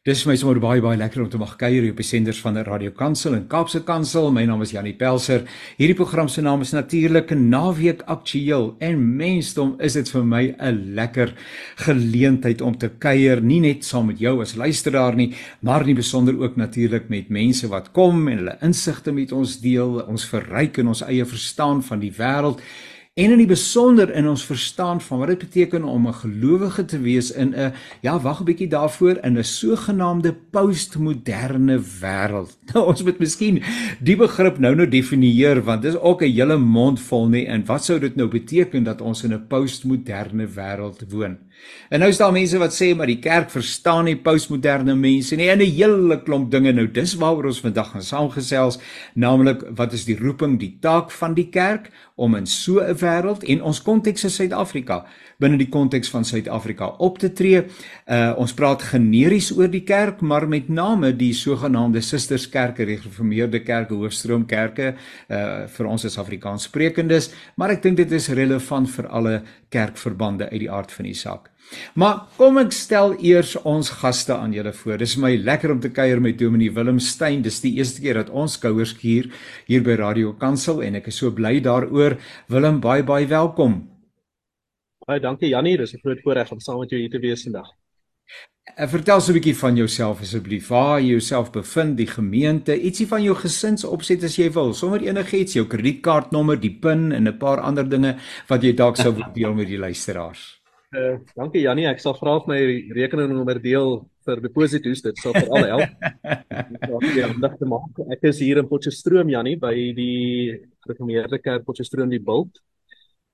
Dis vir my sommer baie baie lekker om te mag kuier op die senders van die Radio Kansel en Kaapse Kansel. My naam is Janie Pelser. Hierdie program se naam is natuurlik Naweek Aktueel en mensdom is dit vir my 'n lekker geleentheid om te kuier, nie net saam met jou as luisteraar nie, maar nie besonder ook natuurlik met mense wat kom en hulle insigte met ons deel, ons verryk in ons eie verstaan van die wêreld en in die besonder in ons verstaan van wat dit beteken om 'n gelowige te wees in 'n ja, wag 'n bietjie daarvoor in 'n sogenaamde postmoderne wêreld. Nou ons moet miskien die begrip nou nou definieer want dis ook 'n hele mond vol nie en wat sou dit nou beteken dat ons in 'n postmoderne wêreld woon? En nou is daar mense wat sê maar die kerk verstaan nie postmoderne mense nie en 'n hele klomp dinge nou dis waaroor ons vandag gaan saamgesels naamlik wat is die roeping die taak van die kerk om in so 'n wêreld en ons konteks is Suid-Afrika binne die konteks van Suid-Afrika op te tree. Uh ons praat generies oor die kerk, maar met name die sogenaamde susterskerke, die gereformeerde kerke, hoofstroomkerke uh vir ons as Afrikaanssprekendes, maar ek dink dit is relevant vir alle kerkverbande uit die aard van die saak. Maar kom ek stel eers ons gaste aan julle voor. Dis my lekker om te kuier met Dominee Willem Stein. Dis die eerste keer dat ons skouers skuur hier by Radio Kansel en ek is so bly daaroor. Willem, baie baie welkom. Baie dankie Jannie, dis 'n groot voorreg om saam met jou hier te wees vandag. En eh, vertel so 'n bietjie van jouself asseblief. Waar jy jouself bevind, die gemeente, ietsie van jou gesinsopset as jy wil. Sommer enigiets, jou kredietkaartnommer, die PIN en 'n paar ander dinge wat jy dalk sou wil deel met die luisteraars. Uh, dankie Jannie, ek sal graag my rekeningnommer deel vir deposito's. Dit sal vir al help. ek is hier in Potchefstroom Jannie by die Gereformeerde Kerk Potchefstroom die Bult.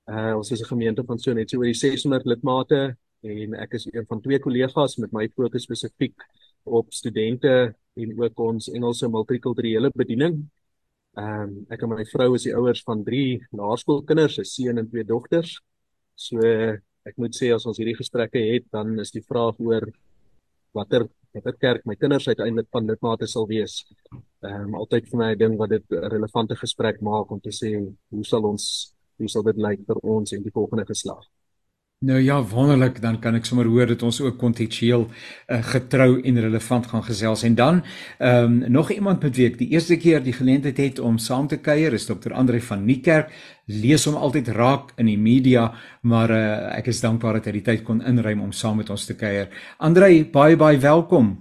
Uh ons is 'n gemeente van so net so oor die 600 lidmate en ek is een van twee kollegas met my fokus spesifiek op studente en ook ons Engelse multikulturele bediening. Ehm um, ek en my vrou is die ouers van 3 laerskoolkinders, 'n seun en twee dogters. So ek moet sê as ons hierdie gesprekke het, dan is die vraag oor watter watter kerk my kinders uiteindelik van lidmate sal wees. Ehm um, altyd vir my 'n ding wat dit 'n relevante gesprek maak om te sê hoe sal ons hoe sal dit lyk vir ons en die volgende geslag? Nou ja, wonderlik, dan kan ek sommer hoor dat ons ook kontekstueel uh, getrou en relevant gaan gesels. En dan ehm um, nog iemand met wie ek die eerste keer die geleentheid het om saam te kuier is Dr. Andre van Niekerk. Lees hom altyd raak in die media, maar uh, ek is dankbaar dat hy die tyd kon inruim om saam met ons te kuier. Andre, baie baie welkom.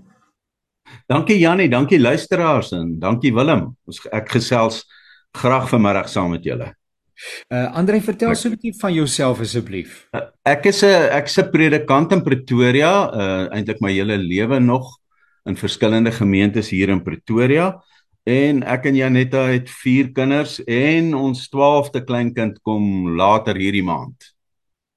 Dankie Jannie, dankie luisteraars en dankie Willem. Ons ek gesels graag vanmiddag saam met julle. Uh Andre, vertel so 'n bietjie van jouself asseblief. Uh, ek is 'n ek is 'n predikant in Pretoria, uh eintlik my hele lewe nog in verskillende gemeentes hier in Pretoria. En ek en Janetta het 4 kinders en ons 12de kleinkind kom later hierdie maand.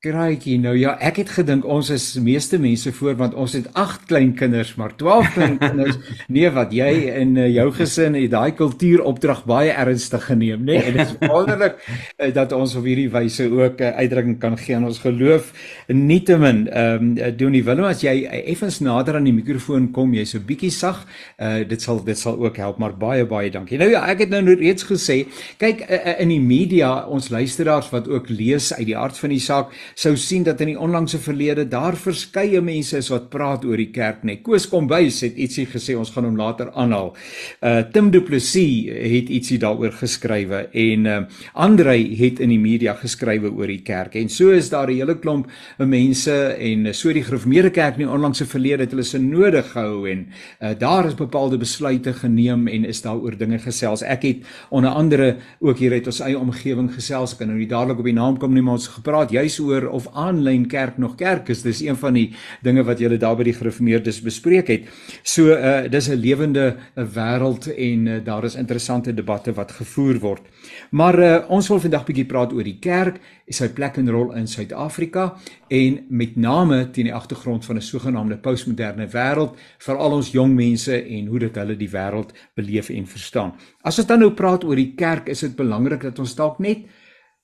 Kraaitjie, nou ja, ek het gedink ons is meeste mense voor want ons het 8 klein kinders, maar 12 klein kinders. nee, wat jy in uh, jou gesin het daai kultuuropdrag baie ernstig geneem, nê? Nee? En dit is wonderlik uh, dat ons op hierdie wyse ook 'n uh, uitdrukking kan gee aan ons geloof. Nietemin, ehm um, Donie Willem, as jy effens nader aan die mikrofoon kom, jy's 'n bietjie sag, uh, dit sal dit sal ook help, maar baie baie dankie. Nou ja, ek het nou reeds gesê, kyk uh, uh, in die media, ons luisteraars wat ook lees uit die aard van die saak sou sien dat in die onlangse verlede daar verskeie mense is wat praat oor die kerk net. Koos Kombuis het ietsie gesê, ons gaan hom later aanhaal. Uh Tim Du Plessis het ietsie daaroor geskrywe en uh Andre het in die media geskrywe oor die kerk. En so is daar 'n hele klomp mense en so die gereformeerde kerk in die onlangse verlede het hulle se nodig gehou en uh daar is bepaalde besluite geneem en is daaroor dinge gesels. Ek het onder andere ook hier uit ons eie omgewing gesels. Ek kan nou nie dadelik op die naam kom nie, maar ons gepraat juis oor of aanlyn kerk nog kerk is. Dis een van die dinge wat julle daar by die gereformeerdes bespreek het. So uh dis 'n lewende 'n wêreld en uh, daar is interessante debatte wat gevoer word. Maar uh ons wil vandag bietjie praat oor die kerk sy plek en rol in Suid-Afrika en met name teen die agtergrond van 'n sogenaamde postmoderne wêreld vir al ons jong mense en hoe dit hulle die wêreld beleef en verstaan. As ons dan nou praat oor die kerk, is dit belangrik dat ons dalk net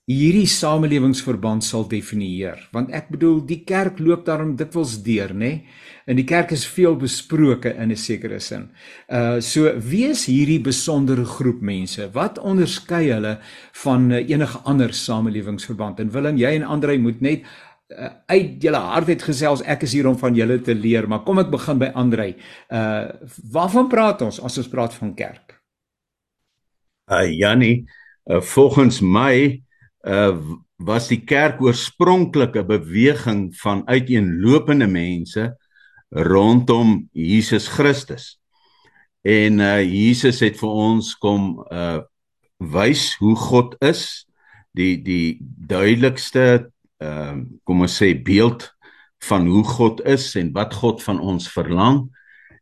hierdie samelewingsverband sal definieer want ek bedoel die kerk loop daarom dikwels deur nê en die kerk is veel besproke in 'n sekere sin. Uh so wie is hierdie besondere groep mense? Wat onderskei hulle van uh, enige ander samelewingsverband? En Willem, jy en Andre moet net uh, uit julle hart het gesels ek is hier om van julle te leer maar kom ek begin by Andrei uh waarvan praat ons as ons praat van kerk uh Jannie uh, volgens my uh was die kerk oorspronklik 'n beweging van uiteenlopende mense rondom Jesus Christus en uh Jesus het vir ons kom uh wys hoe God is die die duidelikste ehm uh, kom ons sê beeld van hoe God is en wat God van ons verlang.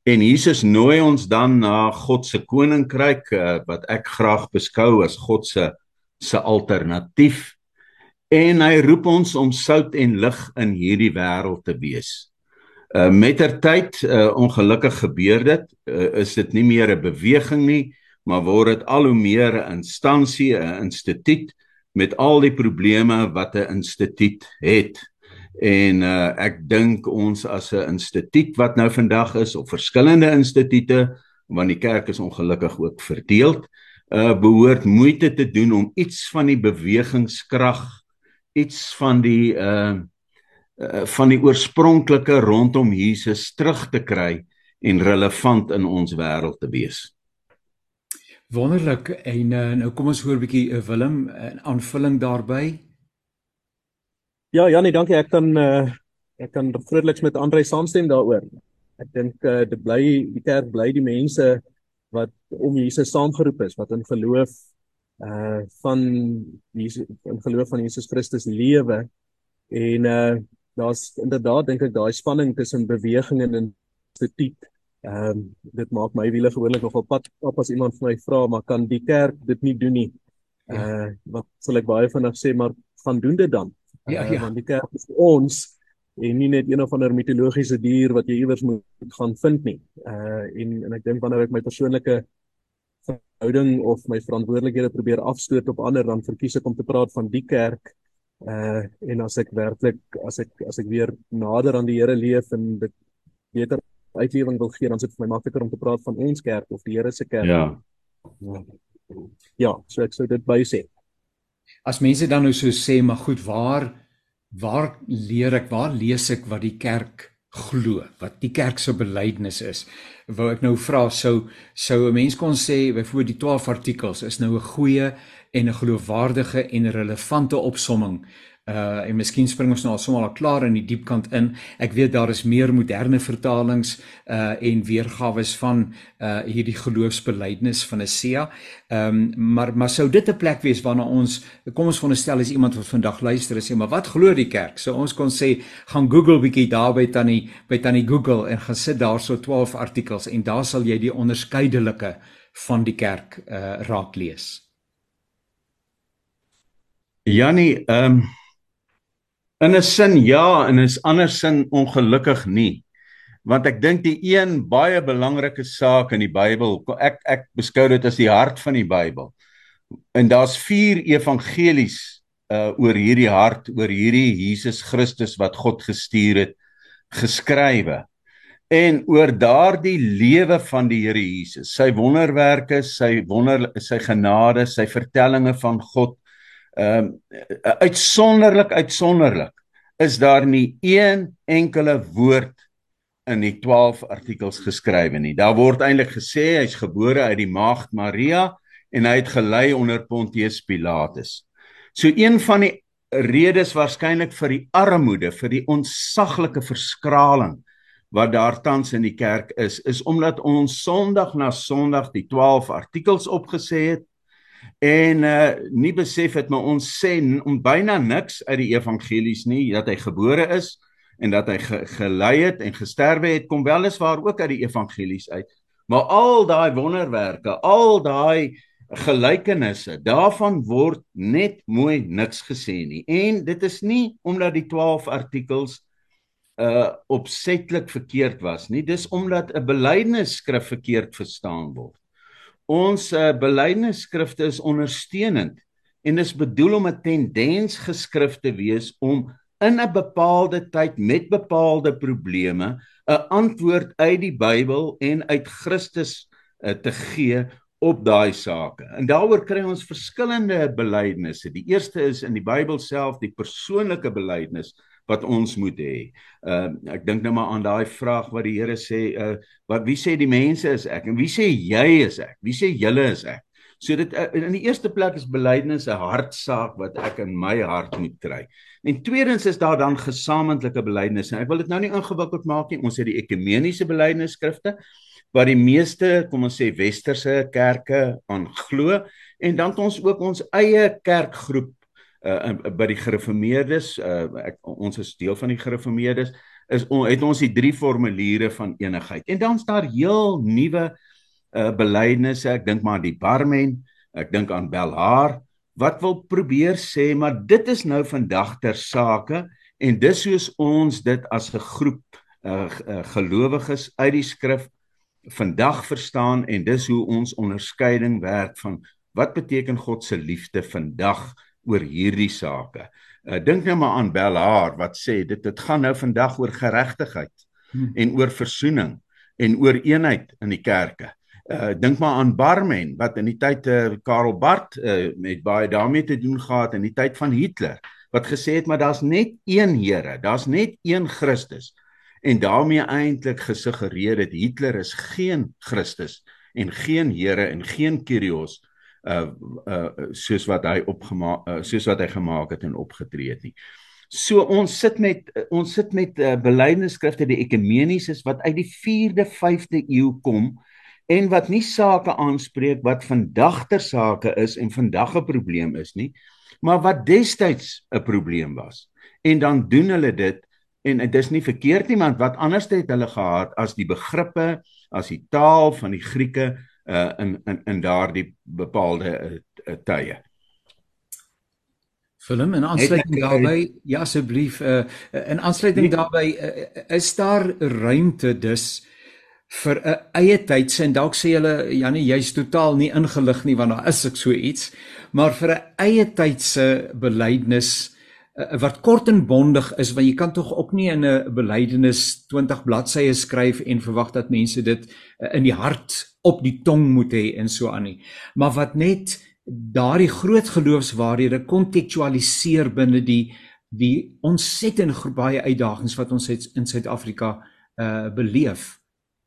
En Jesus nooi ons dan na God se koninkryk uh, wat ek graag beskou as God se se alternatief. En hy roep ons om sout en lig in hierdie wêreld te wees. Uh mettertyd uh, ongelukkig gebeur dit, uh, is dit nie meer 'n beweging nie, maar word dit al hoe meer 'n instansie, 'n instituut met al die probleme wat 'n instituut het. En uh, ek dink ons as 'n instituut wat nou vandag is of verskillende instituute want die kerk is ongelukkig ook verdeel, uh behoort moeite te doen om iets van die bewegingskrag, iets van die uh, uh van die oorspronklike rondom Jesus terug te kry en relevant in ons wêreld te wees. Wonderlik en uh, nou kom ons hoor 'n bietjie uh, Willem 'n uh, aanvulling daarbey. Ja, Janie, dankie. Ek kan uh, ek kan vrolikes met Andre saamstem daaroor. Ek dink uh, dit bly die kerk bly die mense wat om Jesus saamgeroep is, wat in geloof uh van Jesus in geloof van Jesus Christus lewe en uh daar's inderdaad dink ek daai spanning tussen beweging en instituut Ehm um, dit maak my wiele gewoonlik nogal pad op as iemand vir my vra maar kan die kerk dit nie doen nie. Uh wat sal ek baie vinnig sê maar gaan doen dit dan. Ja, uh, ja. want die kerk is ons en nie net een of ander mitologiese dier wat jy iewers moet gaan vind nie. Uh en en ek dink wanneer ek my persoonlike verhouding of my verantwoordelikhede probeer afstoot op ander dan verkies ek om te praat van die kerk uh en as ek werklik as ek as ek weer nader aan die Here leef en dit beter uitlewing wil gee, dan is dit vir my makliker om te praat van ons kerk of die Here se kerk. Ja. Ja, so ek sou dit by sê. As mense dan nou so sê, maar goed, waar waar leer ek, waar lees ek wat die kerk glo, wat die kerk se belydenis is? Wou ek nou vra sou sou 'n mens kon sê byvoorbeeld die 12 artikels is nou 'n goeie en 'n geloofwaardige en relevante opsomming uh en miskien spring ons nou al sommer al klaar in die diepkant in. Ek weet daar is meer moderne vertalings uh en weergawe van uh hierdie geloofsbelijdenis van Isia. Ehm um, maar maar sou dit 'n plek wees waarna ons kom ons veronderstel as iemand wat vandag luister en sê maar wat glo die kerk? So ons kon sê gaan Google bietjie daar by tannie by tannie Google en gaan sit daar so 12 artikels en daar sal jy die onderskeidelike van die kerk uh raak lees. Jannie, ehm um In 'n sin ja, in 'n ander sin ongelukkig nie. Want ek dink die een baie belangrike saak in die Bybel, ek ek beskou dit as die hart van die Bybel. En daar's 4 evangelies uh oor hierdie hart, oor hierdie Jesus Christus wat God gestuur het, geskrywe. En oor daardie lewe van die Here Jesus, sy wonderwerke, sy wonder sy genade, sy vertellinge van God, ehm uh, uitsonderlik uitsonderlik is daar nie een enkele woord in die 12 artikels geskrywe nie. Daar word eintlik gesê hy's gebore uit die maagd Maria en hy het gelei onder Pontius Pilatus. So een van die redes waarskynlik vir die armoede, vir die ontsaglike verskraling wat daar tans in die kerk is, is omdat ons Sondag na Sondag die 12 artikels opgesê het en uh nie besef het maar ons sê om byna niks uit die evangelies nie dat hy gebore is en dat hy ge, gelei het en gesterwe het kom wel is waar ook uit die evangelies uit. Maar al daai wonderwerke al daai gelykenisse daarvan word net mooi niks gesê nie. En dit is nie omdat die 12 artikels uh opsetlik verkeerd was nie dis omdat 'n belydenisskrif verkeerd verstaan word Ons uh, belydenisskrifte is ondersteunend en is bedoel om 'n tendens geskrif te wees om in 'n bepaalde tyd met bepaalde probleme 'n antwoord uit die Bybel en uit Christus uh, te gee op daai sake. En daaroor kry ons verskillende belydenisse. Die eerste is in die Bybel self die persoonlike belydenis wat ons moet hê. Uh ek dink nou maar aan daai vraag wat die Here sê, uh wat wie sê die mense is ek en wie sê jy is ek? Wie sê julle is ek? So dit uh, in die eerste plek is belydenis 'n hartsaak wat ek in my hart moet kry. En tweedens is daar dan gesamentlike belydenis. Ek wil dit nou nie ingewikkeld maak nie. Ons het die ekumeniese belydenisskrifte wat die meeste, kom ons sê westerse kerke aan glo en dan het ons ook ons eie kerkgroep uh, by die gereformeerdes uh, ek, ons is deel van die gereformeerdes is on, het ons die drie formuliere van enigheid. En dan staan heel nuwe uh, belydenisse. Ek dink maar die barmen ek dink aan Belhaar wat wil probeer sê maar dit is nou vandag ter sake en dis soos ons dit as 'n groep uh, uh, gelowiges uit die skrif vandag verstaan en dis hoe ons onderskeiding werk van wat beteken God se liefde vandag oor hierdie sake. Uh, Dink nou maar aan Belhaar wat sê dit dit gaan nou vandag oor geregtigheid hmm. en oor versoening en oor eenheid in die kerke. Uh dink maar aan Barmen wat in die tyd uh, Karel Barth uh, met baie daarmee te doen gehad in die tyd van Hitler wat gesê het maar daar's net een Here, daar's net een Christus en daarmee eintlik gesuggereer het Hitler is geen Christus en geen Here en geen Kyrios uh uh soos wat hy opgemaak uh, soos wat hy gemaak het en opgetree het nie. So ons sit met ons sit met uh, belydenisskrifte die ekumenies is wat uit die 4de 5de eeu kom en wat nie sake aanspreek wat vandag ter sake is en vandag 'n probleem is nie, maar wat destyds 'n probleem was. En dan doen hulle dit en dit is nie verkeerd nie want wat anders het hulle gehad as die begrippe as die taal van die Grieke uh, in in in daardie bepaalde uh, uh, tye. Film en aansluiting daarbey ja asseblief uh, in aansluiting nee. daarbey uh, is daar ruimte dus vir 'n eie tydse en dalk sê hulle Janie jy's totaal nie ingelig nie want daar is ek so iets maar vir 'n eie tydse belydenis uh, wat kort en bondig is want jy kan tog ook nie in 'n belydenis 20 bladsye skryf en verwag dat mense dit uh, in die hart op die tong moet hê en so aan nie. Maar wat net daardie groot geloofswaarhede kontekstualiseer binne die die ontsettend baie uitdagings wat ons het in Suid-Afrika uh beleef.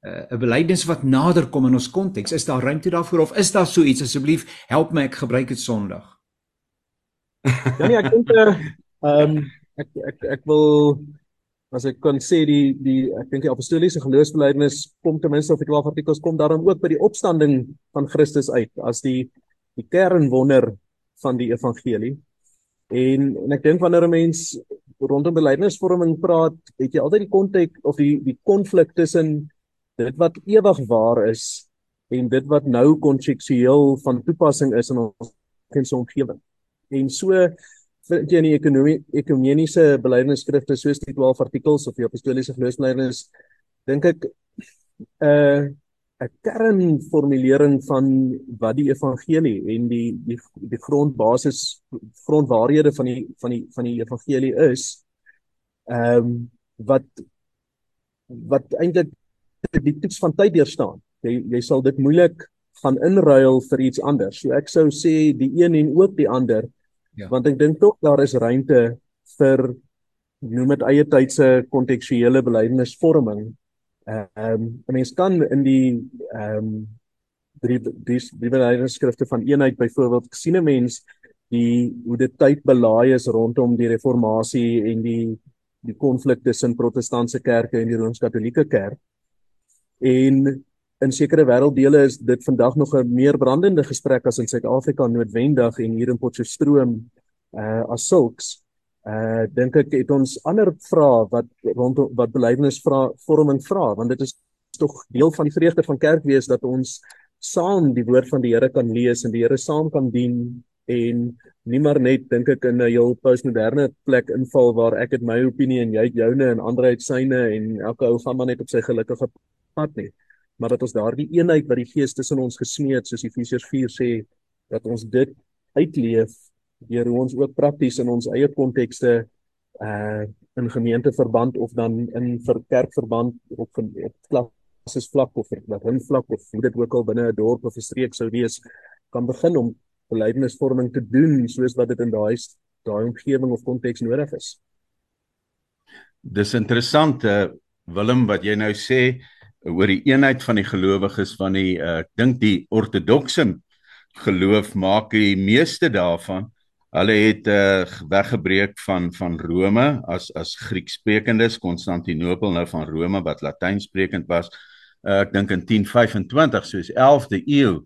'n uh, belydenis wat nader kom in ons konteks. Is daar ruimte daarvoor of is daar so iets? Asseblief help my ek gebruik dit Sondag. Ja nee ek dink Ehm um, ek ek ek wil as ek kan sê die die ek dink die apostoliese geloofsbelijdenis kom ten minste of die 12 artikels kom daarom ook by die opstanding van Christus uit as die die kernwonder van die evangelie. En en ek dink wanneer 'n mens rondom belydenisvorming praat, het jy altyd die konteks of die die konflik tussen dit wat ewig waar is en dit wat nou kontekstueel van toepassing is in ons omgewing. En so vind jy in die ekonomie ekumeniese belydenisskrifte soos die 12 artikels of die apostoliese geloofsbelydenis dink ek 'n uh, 'n kernformulering van wat die evangelie en die die die grondbasis grondwaarhede van die van die van die evangelie is ehm um, wat wat eintlik die toets van tyd deurstaan. Jy jy sal dit moeilik gaan inruil vir iets anders. So ek sou sê die een en ook die ander Ja. Want ek dink tog daar is ruimte vir noem dit eie tydse kontekstuele belydenisvorming. Ehm um, 'n mens kan in die ehm um, drie die die belydenisskrifte van eenheid byvoorbeeld sien 'n mens die hoe dit tyd belaai is rondom die reformatie en die die konflik tussen protestantse kerke en die rooms-katolieke kerk. En in sekere wêrelddele is dit vandag nog 'n meer brandende gesprek as in Suid-Afrika noodwendig en hier in Potchefstroom uh as sulks. Uh dink ek het ons ander vrae wat rondom wat belydenis vra vorming vra want dit is tog deel van die vreugde van kerk wees dat ons saam die woord van die Here kan lees en die Here saam kan dien en nie maar net dink ek in 'n heel postmoderne plek inval waar ek het my opinie en jy het joune en ander het syne en elke ou gaan maar net op sy gelukkige pad nie maar dat ons daardie eenheid wat die Gees tussen ons gesmee het soos Efesiërs 4 sê dat ons dit uitleef deur hoe ons ook prakties in ons eie kontekste uh in gemeenteverband of dan in vir kerkverband op van op klassies vlak of wat hun vlak of hoe dit ook al binne 'n dorp of 'n streek sou wees kan begin om belydenisvorming te doen soos wat dit in daai daai omgewing of konteks nodig is. dis interessant uh, Willem wat jy nou sê oor die eenheid van die gelowiges van die uh, ek dink die ortodokse geloof maak die meeste daarvan. Hulle het uh, weggebreek van van Rome as as Grieksprekendes. Konstantinopel nou van Rome wat Latynsprekend was. Uh, ek dink in 1025 soos 11de eeu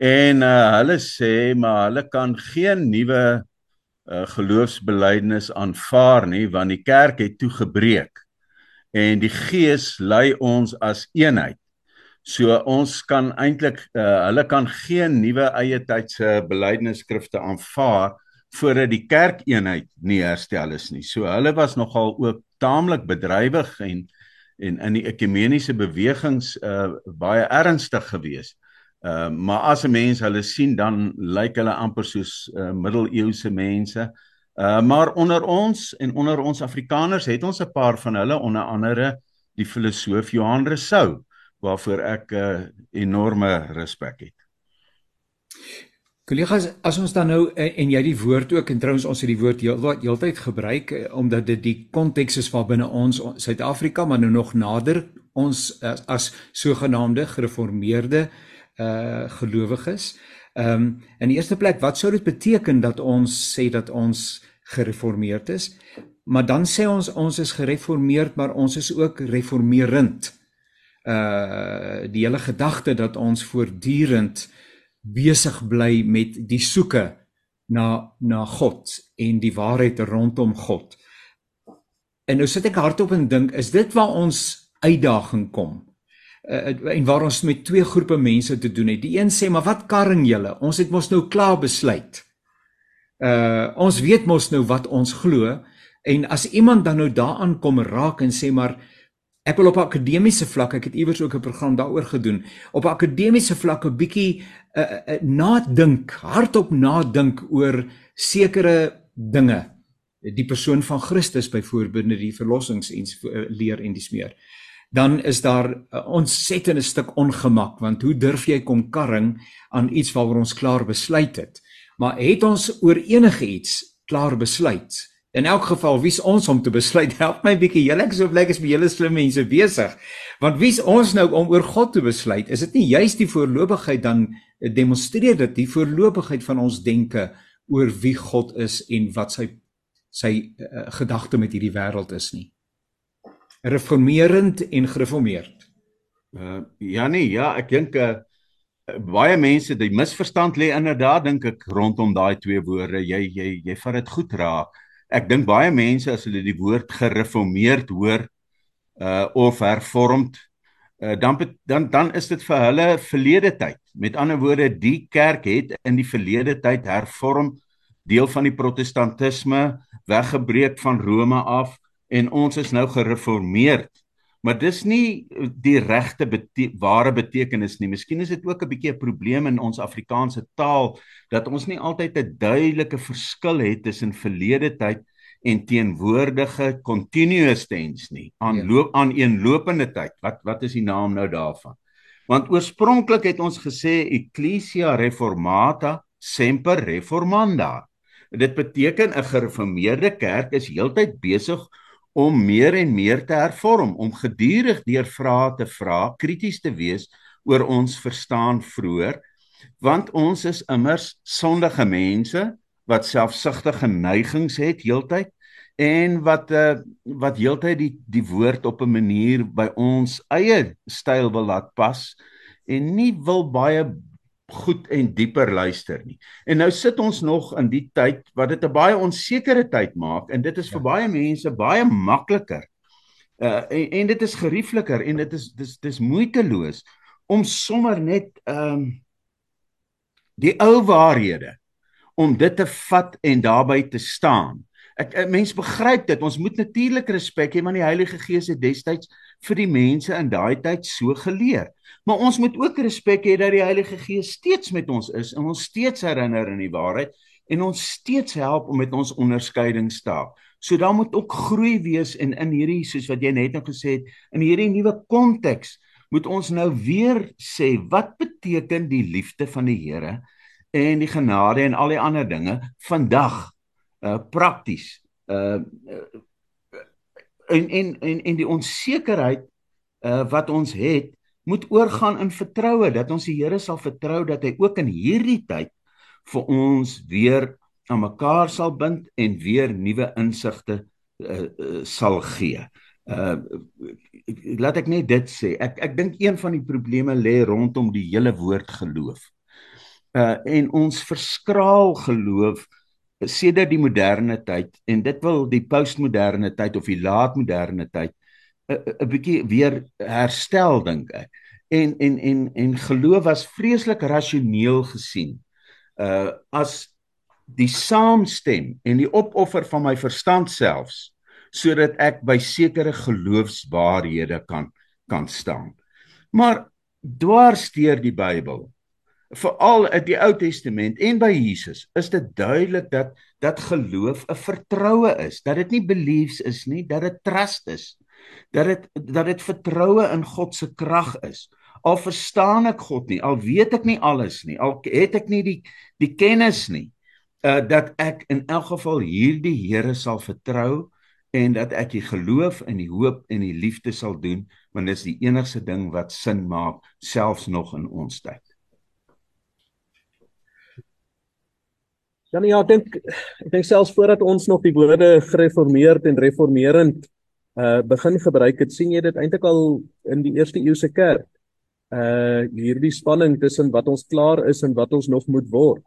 en uh, hulle sê maar hulle kan geen nuwe uh, geloofsbelijdenis aanvaar nie want die kerk het toe gebreek en die gees lei ons as eenheid. So ons kan eintlik uh, hulle kan geen nuwe eie tydse belydenisskrifte aanvaar voordat die kerkeenheid nie herstel is nie. So hulle was nogal ook taamlik bedrywig en en in die ekumeniese bewegings uh baie ernstig geweest. Uh maar as 'n mens hulle sien dan lyk hulle amper soos uh, middeleeuse mense. Uh Uh maar onder ons en onder ons Afrikaners het ons 'n paar van hulle onder andere die filosoof Johan Rousseau waarvoor ek 'n uh, enorme respek het. Kollegas, as ons dan nou en, en jy die woord ook en trouens ons het die woord heeltyd heel gebruik uh, omdat dit die konteks is waarbinne ons Suid-Afrika maar nou nog nader ons as, as sogenaamde gereformeerde uh gelowiges. Ehm um, in die eerste plek, wat sou dit beteken dat ons sê dat ons gereformeerd is? Maar dan sê ons ons is gereformeerd, maar ons is ook reformerend. Uh die hele gedagte dat ons voortdurend besig bly met die soeke na na God en die waarheid rondom God. En nou sit ek hardop en dink, is dit waar ons uitdaging kom? uh, en waar ons met twee groepe mense te doen het. Die een sê, "Maar wat karring julle? Ons het mos nou klaar besluit." Uh ons weet mos nou wat ons glo en as iemand dan nou daaraan kom raak en sê maar ek wil op akademiese vlak, ek het iewers ook 'n program daaroor gedoen, op akademiese vlak 'n bietjie uh, uh, nadink, hardop nadink oor sekere dinge. Die persoon van Christus byvoorbeeld, die verlossings en leer en dis meer dan is daar 'n ontsettende stuk ongemak want hoe durf jy kom karring aan iets waaroor ons klaar besluit het maar het ons oor enige iets klaar besluit? In elk geval wie's ons om te besluit? Help my bietjie. Julle ek so blyk is by julle slim mense besig. Want wie's ons nou om oor God te besluit? Is dit nie juist die voorlopigheid dan demonstreer dit die voorlopigheid van ons denke oor wie God is en wat sy sy uh, gedagte met hierdie wêreld is nie? Reformerend en gereformeerd. Uh ja nee, ja, ek dink uh baie mense, die misverstand lê inderdaad dink ek rondom daai twee woorde. Jy jy jy vat dit goed raak. Ek dink baie mense as hulle die woord gereformeerd hoor uh of hervormd uh dan dan dan is dit vir hulle verlede tyd. Met ander woorde, die kerk het in die verlede tyd hervorm deel van die protestantisme weggebreek van Rome af en ons is nou gereformeerd. Maar dis nie die regte bete ware betekenis nie. Miskien is dit ook 'n bietjie 'n probleem in ons Afrikaanse taal dat ons nie altyd 'n duidelike verskil het tussen verlede tyd en teenwoordige continuous tense nie. Aan ja. aan eenlopende tyd. Wat wat is die naam nou daarvan? Want oorspronklik het ons gesê Ecclesia Reformata semper reformanda. Dit beteken 'n gereformeerde kerk is heeltyd besig om meer en meer te hervorm, om gedurig deur vrae te vra, krities te wees oor ons verstaan vroeër, want ons is immers sondige mense wat selfsugtige neigings het heeltyd en wat uh, wat heeltyd die die woord op 'n manier by ons eie styl wil laat pas en nie wil baie goed en dieper luister nie. En nou sit ons nog in die tyd wat dit 'n baie onsekere tyd maak en dit is ja. vir baie mense baie makliker. Uh en, en dit is geriefliker en dit is dis dis moeiteloos om sommer net ehm um, die ou waarhede om dit te vat en daarbey te staan. Ek, ek mens begryp dit. Ons moet natuurlik respek hê want die Heilige Gees het destyds vir die mense in daai tyd so geleer. Maar ons moet ook respek hê dat die Heilige Gees steeds met ons is en ons steeds herinner in die waarheid en ons steeds help om met ons onderskeidingstaak. So daar moet ook groei wees en in hierdie soos wat jy net nou gesê het, in hierdie nuwe konteks moet ons nou weer sê wat beteken die liefde van die Here en die genade en al die ander dinge vandag uh prakties uh en en en en die onsekerheid uh wat ons het moet oorgaan in vertroue dat ons die Here sal vertrou dat hy ook in hierdie tyd vir ons weer aan mekaar sal bind en weer nuwe insigte uh, uh, sal gee. Uh laat ek net dit sê. Ek ek dink een van die probleme lê rondom die hele woord geloof. Uh en ons verskraal geloof sedert die moderne tyd en dit wil die postmoderne tyd of die laatmoderne tyd 'n bietjie weer herstel dink ek. En en en en geloof was vreeslik rasioneel gesien. Uh as die saamstem en die opoffer van my verstand selfs sodat ek by sekere geloofswaarhede kan kan staan. Maar dwarsteer die Bybel, veral in die Ou Testament en by Jesus, is dit duidelik dat dat geloof 'n vertroue is, dat dit nie beliefs is nie, dat dit trust is, dat dit dat dit vertroue in God se krag is. Al verstaan ek God nie, al weet ek nie alles nie, al het ek nie die die kennis nie, uh dat ek in elk geval hierdie Here sal vertrou en dat ek die geloof en die hoop en die liefde sal doen want dit is die enigste ding wat sin maak selfs nog in ons tyd. Nee, ja, ek dink ek dink selfs voordat ons nog die woorde gereformeerd en reformerend uh begin gebruik het, sien jy dit eintlik al in die eerste eeuse kerk. Uh hierdie spanning tussen wat ons klaar is en wat ons nog moet word.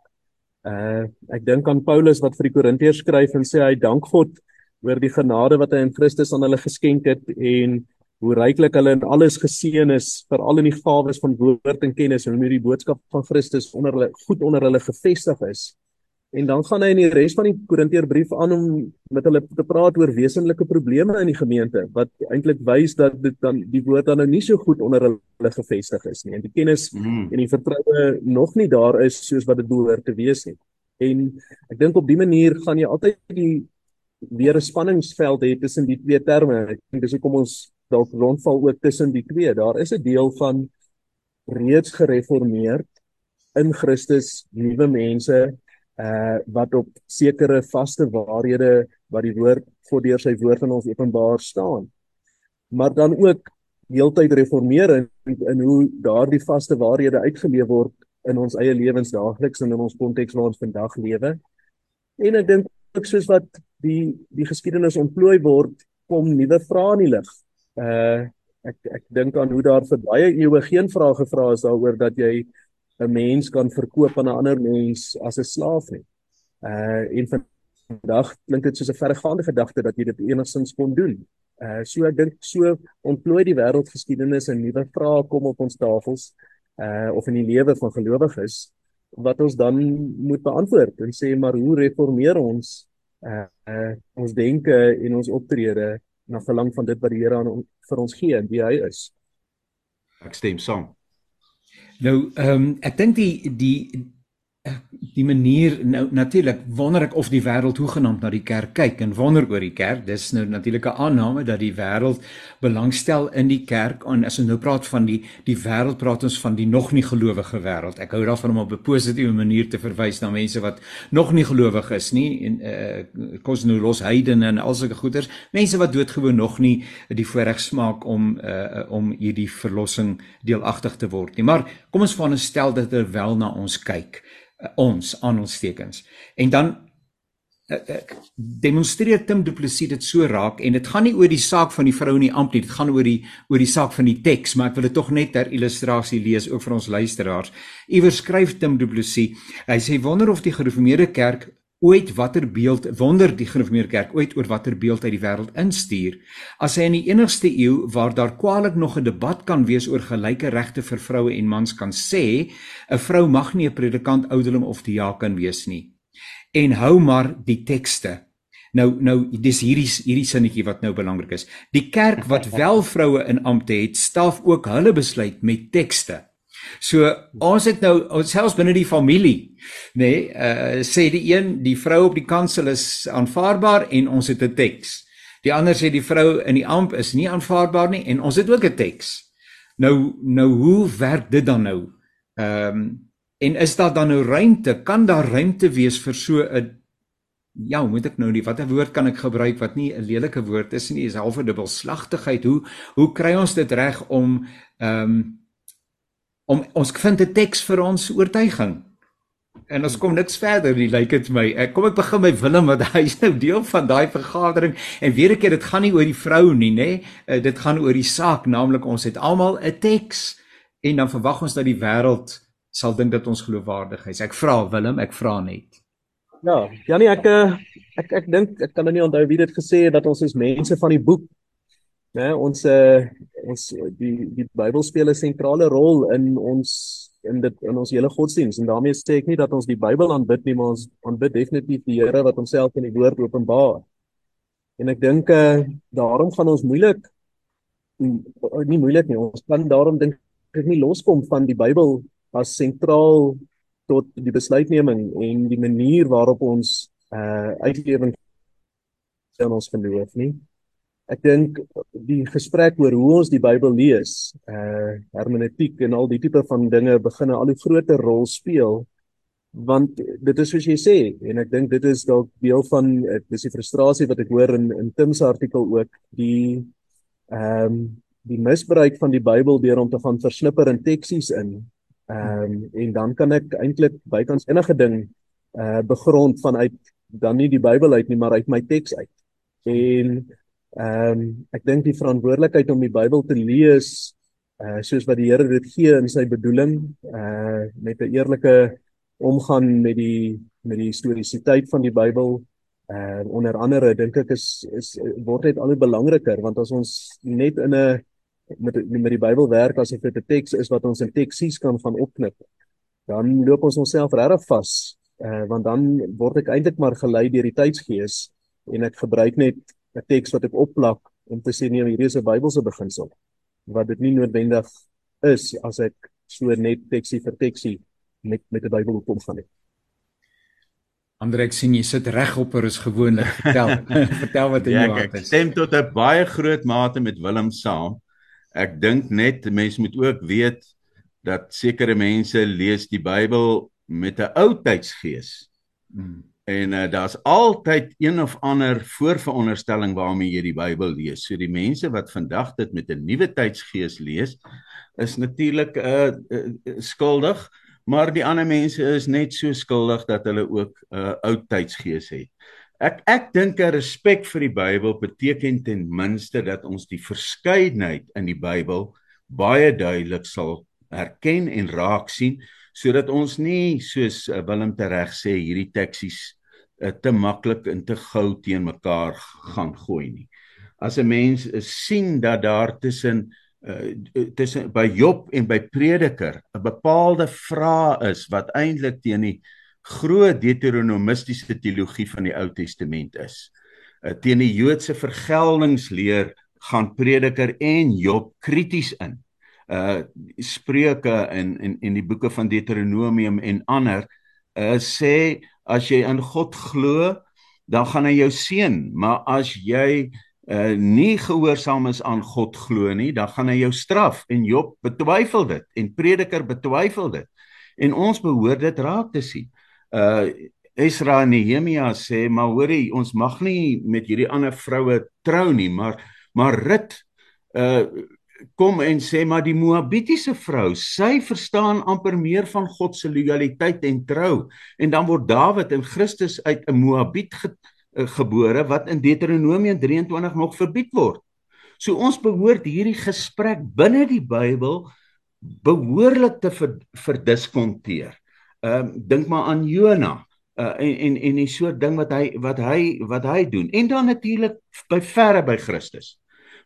Uh ek dink aan Paulus wat vir die Korintiërs skryf en sê hy dank God oor die genade wat hy in Christus aan hulle geskenk het en hoe ryklik hulle in alles geseën is veral in die gawes van woord en kennis en hoe die boodskap van Christus onder hulle goed onder hulle gefestig is. En dan gaan hy in die res van die Korinteërbrief aan om met hulle te praat oor wesenlike probleme in die gemeente wat eintlik wys dat dit dan die woord dan nou nie so goed onder hulle gefestig is nie en die kennis mm. en die vertroue nog nie daar is soos wat dit behoort te wees nie. En ek dink op die manier gaan jy altyd die weer 'n spanningsveld het tussen die twee terme. Ek dink dis hoekom ons dalk rondval ook tussen die twee. Daar is 'n deel van reeds gereformeerd in Christus nuwe mense uh wat op sekere vaste waarhede wat die woord voor deur sy woord aan ons openbaar staan. Maar dan ook heeltyd reformeer in, in hoe daardie vaste waarhede uitgeleef word in ons eie lewens daagliks en in ons konteks waar ons vandag lewe. En ek dink ook soos wat die die geskiedenis ontplooi word, kom nuwe vrae in die lig. Uh ek ek dink aan hoe daar vir baie eeue geen vrae gevra is daaroor dat jy 'n mens kan verkoop aan 'n ander mens as 'n slaaf nie. Uh en vandag klink dit soos 'n verregaande gedagte dat jy dit enigstens kon doen. Uh so ek dink so ontplooi die wêreldgeskiedenis en nuwe vrae kom op ons tafels uh of in die lewe van gelowiges wat ons dan moet beantwoord en sê maar hoe reformeer ons uh, uh ons denke en ons optrede na verlang van dit wat die Here aan vir ons gee en wie hy is. Ek stem saam. Nou ehm um, ek dink die die die manier nou natuurlik wonder ek of die wêreld hoegenaamd na die kerk kyk en wonder oor die kerk dis nou natuurlik 'n aanname dat die wêreld belangstel in die kerk en as ons nou praat van die die wêreld praat ons van die nog nie gelowige wêreld ek hou daarvan om op 'n positiewe manier te verwys na mense wat nog nie gelowig is nie en uh, kos nou los heidene en al sulke goeters mense wat doodgewoon nog nie die voorreg smaak om uh, om hierdie verlossing deelagtig te word nie. Maar kom ons veronderstel dat hulle wel na ons kyk ons aanhalingstekens. En dan uh, uh, demonstreer Tim Du Plessis dit so raak en dit gaan nie oor die saak van die vrou in die ampt nie, dit gaan oor die oor die saak van die teks, maar ek wil dit tog net ter illustrasie lees ook vir ons luisteraars. Iewers skryf Tim Du Plessis, hy sê wonder of die gereformeerde kerk ooit watter beeld wonder die gereformeerde kerk ooit oor watter beeld uit die wêreld instuur as hy in die enigste eeu waar daar kwaliek nog 'n debat kan wees oor gelyke regte vir vroue en mans kan sê 'n vrou mag nie 'n predikant ouderling of diaken wees nie. En hou maar die tekste. Nou nou dis hierdie hierdie sinnetjie wat nou belangrik is. Die kerk wat wel vroue in ampte het staaf ook hulle besluit met tekste So ons het nou selfs binne die familie nê nee, uh, sê die een die vrou op die kansel is aanvaarbaar en ons het 'n teks. Die ander sê die vrou in die amp is nie aanvaarbaar nie en ons het ook 'n teks. Nou nou hoe werk dit dan nou? Ehm um, en is daar dan nou ruimte? Kan daar ruimte wees vir so 'n ja, moet ek nou nie watter woord kan ek gebruik wat nie 'n lelike woord is nie, is halfe dubbelslagtigheid. Hoe hoe kry ons dit reg om ehm um, om ons vind 'n teks vir ons oortuiging? En ons kom niks verder nie, lyk dit my. Ek kom ek begin by Willem want hy is nou deel van daai vergadering en weer 'n keer dit gaan nie oor die vrou nie, nê? Uh, dit gaan oor die saak, naamlik ons het almal 'n teks en dan verwag ons dat die wêreld sal dink dat ons geloofwaardig is. Ek vra Willem, ek vra net. Ja, Janie ek eh, ek ek dink ek kan nou nie onthou wie dit gesê het dat ons is mense van die boek. Né, ons uh, ons die die Bybel speel 'n sentrale rol in ons in dit in ons hele godsdiens en daarmee sê ek nie dat ons die Bybel aanbid nie, maar ons aanbid definitief die Here wat homself in die woord openbaar. En ek dink uh, daarom gaan ons moeilik nie moeilik nie. Ons kan daarom dink ek nie loskom van die Bybel as sentraal tot die besluitneming en die manier waarop ons uh uitlewing in ons geloof nie. Ek dink die gesprek oor hoe ons die Bybel lees, uh hermeneutiek en al die tipe van dinge begin 'n al hoe groter rol speel want dit is soos jy sê en ek dink dit is dalk deel van dis die frustrasie wat ek hoor in in Tim se artikel ook die ehm um, die misbruik van die Bybel deur om te gaan versnipper in teksies in Ehm um, en dan kan ek eintlik bykans enige ding uh begrond vanuit dan nie die Bybel uit nie, maar uit my teks uit. En ehm um, ek dink die verantwoordelikheid om die Bybel te lees uh soos wat die Here dit gee in sy bedoeling, uh met 'n eerlike omgang met die met die historiesiteit van die Bybel uh onder andere dink ek is is word dit al hoe belangriker want as ons net in 'n met met die Bybel werk asof dit 'n teks is wat ons in teksies kan van opknip. Dan loop ons onsself regtig vas, uh, want dan word ek eintlik maar gelei deur die tydsgees en ek gebruik net 'n teks wat ek opplak om te sê nee, hierdie is 'n Bybelse beginsel wat dit nie noodwendig is as ek so net teksie vir teksie met met die Bybel op omgaan nie. Andre ek sien jy sit regop oor is gewoonlik. Vertel, vertel wat in jou ja, hart is. Ek stem tot 'n baie groot mate met Willem saam ek dink net mense moet ook weet dat sekere mense lees die Bybel met 'n ou tydsgees. Hmm. En uh, daar's altyd een of ander voorveronderstelling waarmee jy die Bybel lees. So die mense wat vandag dit met 'n nuwe tydsgees lees, is natuurlik uh, uh, uh, skuldig, maar die ander mense is net so skuldig dat hulle ook 'n uh, ou tydsgees het. Ek ek dink 'n respek vir die Bybel beteken ten minste dat ons die verskeidenheid in die Bybel baie duidelik sal herken en raak sien sodat ons nie soos uh, Willem tereg sê hierdie teksies uh, te maklik en te gou teen mekaar gaan gooi nie. As 'n mens uh, sien dat daar tussen uh, tussen by Job en by Prediker 'n bepaalde vraag is wat eintlik teen die groot deuteronomistiese teologie van die Ou Testament is. Uh, teen die Joodse vergeldingsleer gaan Prediker en Job krities in. Uh Spreuke en en en die boeke van Deuteronomium en ander uh sê as jy in God glo, dan gaan hy jou seën, maar as jy uh nie gehoorsaam is aan God glo nie, dan gaan hy jou straf. En Job betwyfel dit en Prediker betwyfel dit. En ons behoort dit raak te sien. Uh Esra en Nehemia sê maar hoorie ons mag nie met hierdie ander vroue trou nie maar maar Rut uh kom en sê maar die Moabitiese vrou sy verstaan amper meer van God se lojaliteit en trou en dan word Dawid en Christus uit 'n Moabiet ge, uh, gebore wat in Deuteronomium 23 nog verbied word. So ons behoort hierdie gesprek binne die Bybel behoorlik te verdiskonteer. Ehm uh, dink maar aan Jona uh, en en en die soort ding wat hy wat hy wat hy doen. En dan natuurlik by verre by Christus.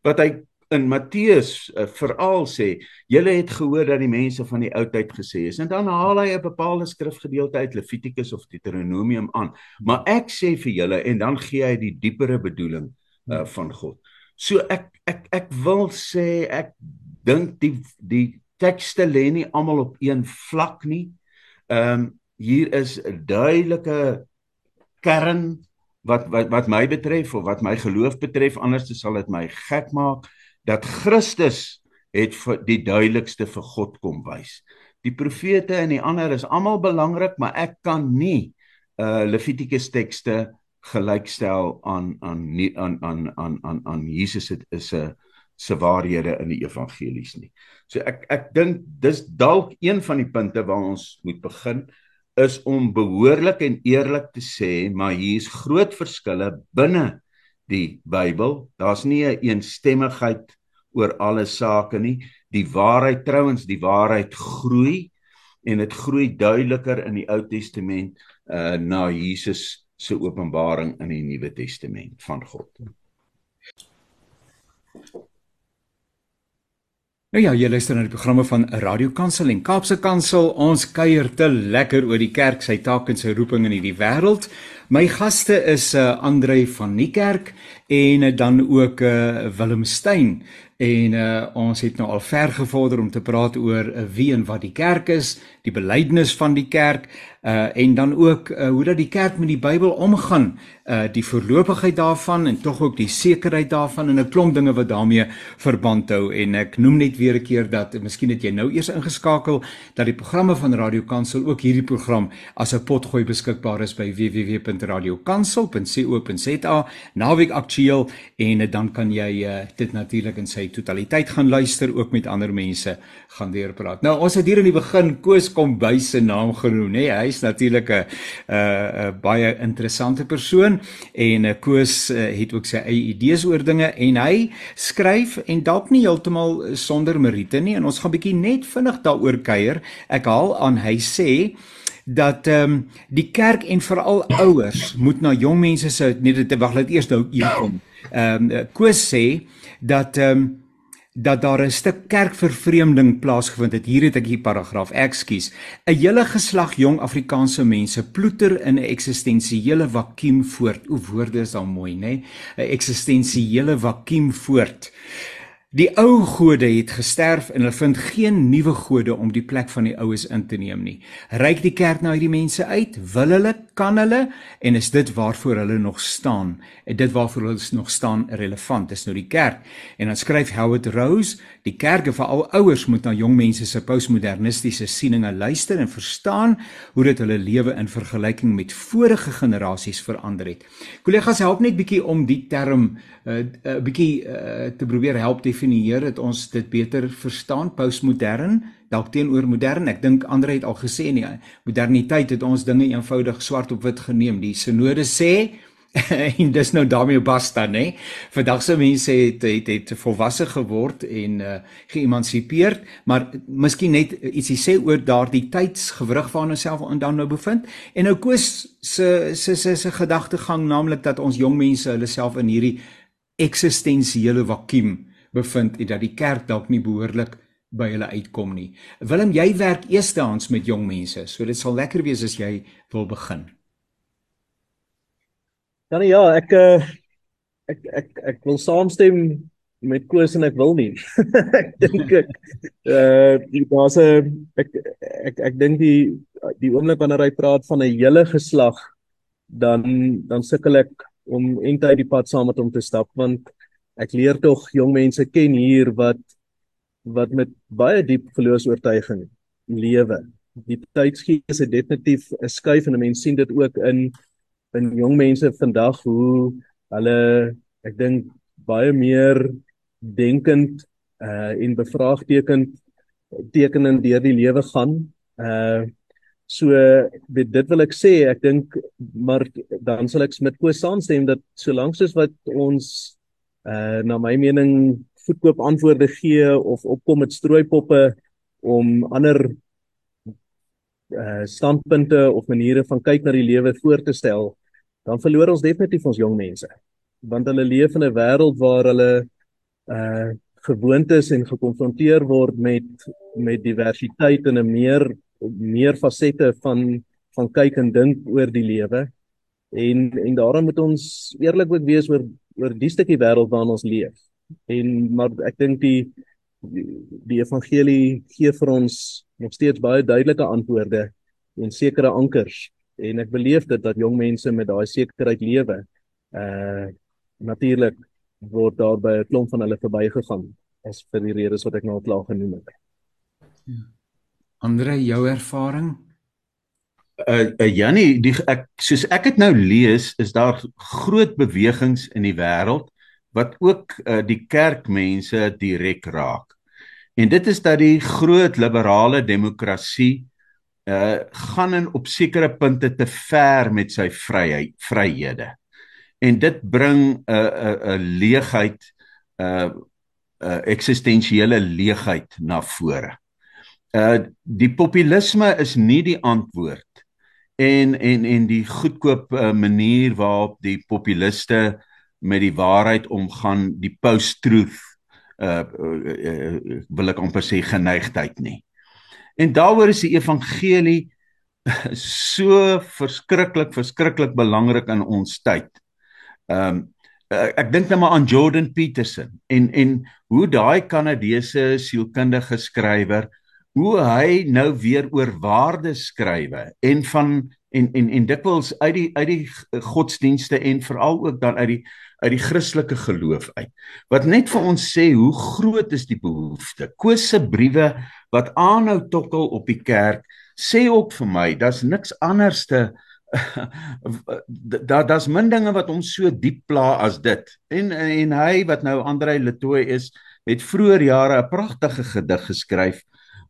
Wat hy in Matteus uh, veral sê, julle het gehoor dat die mense van die ou tyd gesê is en dan haal hy 'n bepaalde skrifgedeelte uit Levitikus of Deuteronomium aan. Maar ek sê vir julle en dan gee hy die diepere bedoeling uh, van God. So ek ek ek wil sê ek dink die die tekste lê nie almal op een vlak nie. Ehm um, hier is 'n duidelike kern wat wat wat my betref of wat my geloof betref anders sal dit my gek maak dat Christus het vir die duidelikste vir God kom wys. Die profete en die ander is almal belangrik, maar ek kan nie uh Levitikus tekste gelykstel aan aan nie aan aan aan aan aan Jesus het is 'n se waarhede in die evangelies nie. So ek ek dink dis dalk een van die punte waar ons moet begin is om behoorlik en eerlik te sê maar hier's groot verskille binne die Bybel. Daar's nie 'n een eensstemmigheid oor alle sake nie. Die waarheid trouens, die waarheid groei en dit groei duideliker in die Ou Testament uh na Jesus se openbaring in die Nuwe Testament van God. Nou ja, jy luister na die programme van Radio Kansel en Kaapse Kansel. Ons kuier te lekker oor die kerk, sy taak en sy roeping in hierdie wêreld. My gaste is uh Andre van Niekerk en dan ook uh Willem Stein. En uh ons het nou al ver gevorder om te praat oor uh, wie en wat die kerk is, die belydenis van die kerk, uh en dan ook uh, hoe dat die kerk met die Bybel omgaan, uh die voorlopigheid daarvan en tog ook die sekerheid daarvan en 'n klomp dinge wat daarmee verband hou en ek noem net weer 'n keer dat miskien het jy nou eers ingeskakel dat die programme van Radio Kansel ook hierdie program as 'n potgooi beskikbaar is by www.radiokansel.co.za naweek aktueel en uh, dan kan jy uh, dit natuurlik in sy totaliteit gaan luister ook met ander mense gaan deurpraat. Nou ons het hier in die begin Koos Kombuis se naam genoem, nê? Nee, hy's natuurlik 'n 'n baie interessante persoon en uh, Koos uh, het ook sy eie idees oor dinge en hy skryf en dalk nie heeltemal sonder meriete nie en ons gaan bietjie net vinnig daaroor kuier. Ek haal aan hy sê dat ehm um, die kerk en veral ouers moet na jong mense se nee dit wag laat eers nou hier kom. Ehm um, Koos sê dat ehm um, dat daar 'n stuk kerkvervreemding plaasgevind het. Hier het ek hier paragraaf. Ekskuus. 'n Hele geslag jong Afrikaanse mense ploeter in 'n eksistensiële vakuum voort. O woorde is al mooi, nê? 'n Eksistensiële vakuum voort. Die ou gode het gesterf en hulle vind geen nuwe gode om die plek van die oues in te neem nie. Ryk die kerk na hierdie mense uit? Wil hulle, kan hulle en is dit waarvoor hulle nog staan? En dit waarvoor hulle nog staan relevant is nou die kerk. En dan skryf Howard Rose, die kerke vir al ouers moet na jong mense se postmodernistiese sieninge luister en verstaan hoe dit hulle lewe in vergelyking met vorige generasies verander het. Kollegas, help net bietjie om die term 'n uh, uh, bietjie uh, te probeer help definieer dat ons dit beter verstaan postmodern dalk teenoor modern. Ek dink Andre het al gesê nie moderniteit het ons dinge eenvoudig swart op wit geneem. Die sinode sê en dis nou daarmee basta nê vandag se mense het het het volwasse geword en uh, geëmansipeerd maar miskien net ietsie sê oor daardie tydsgewrig waarin ons self dan nou bevind. En nou koes se se se se gedagtegang naamlik dat ons jong mense hulle self in hierdie eksistensiële vakuum bevind en dat die kerk dalk nie behoorlik by hulle uitkom nie. Willem, jy werk eerstehands met jong mense, so dit sal lekker wees as jy wil begin. Dan ja, ek eh, ek ek ek wil saamstem met Koos en ek wil nie. ek dink ek uh daar's 'n ek ek ek dink die die oomblik wanneer hy praat van 'n hele geslag dan dan sukkel ek om eintlik die pad saam met hom te stap want ek leer tog jong mense ken hier wat wat met baie diep geloofs-oortuiging lewe. Die tydsgees het definitief 'n skuif en 'n mens sien dit ook in in jong mense vandag hoe hulle ek dink baie meer denkend uh en bevraagtekend tekenend deur die lewe gaan. Uh so dit, dit wil ek sê, ek dink maar dan sal ek met Koos saamstem dat solank soos wat ons uh na my mening voetkoop antwoorde gee of opkom met strooipoppe om ander uh standpunte of maniere van kyk na die lewe voor te stel, dan verloor ons definitief ons jong mense. Want hulle leef in 'n wêreld waar hulle uh gewoontes en gekonfronteer word met met diversiteit en 'n meer meer fasette van van kyk en dink oor die lewe. En en daarom moet ons eerlik ook wees oor oor die stukkie wêreld waarin ons leef. En maar ek dink die, die evangelie gee vir ons nog steeds baie duidelike antwoorde en sekere ankers en ek beleef dit dat jong mense met daai sekerheid lewe. Uh natuurlik word daar by 'n klomp van hulle verbygegaan as vir die redes wat ek nou al klaar genoem het. Ja. Andre, jou ervaring? uh, uh Jannie, die ek soos ek dit nou lees, is daar groot bewegings in die wêreld wat ook uh, die kerkmense direk raak. En dit is dat die groot liberale demokrasie uh gaan in op sekere punte te ver met sy vryheid vryhede. En dit bring 'n uh, 'n uh, 'n uh, leegheid 'n uh, uh, eksistensiële leegheid na vore. Uh die populisme is nie die antwoord en en en die goedkoop uh, manier waarop die populiste met die waarheid omgaan, die post-truth uh, uh, uh wil ek amper sê geneigtheid nie. En daaroor is die evangelie so verskriklik verskriklik belangrik in ons tyd. Ehm um, ek dink net maar aan Jordan Peterson en en hoe daai Kanadese sielkundige skrywer hoe hy nou weer oor waarde skrywe en van en en en dikwels uit die uit die godsdienste en veral ook dan uit die uit die Christelike geloof uit. Wat net vir ons sê hoe groot is die behoefte. Koos se briewe wat aanhou tokkel op die kerk sê ook vir my, daar's niks anderste daar daar's min dinge wat hom so diep pla as dit. En en hy wat nou Andre Letoy is, het vroeër jare 'n pragtige gedig geskryf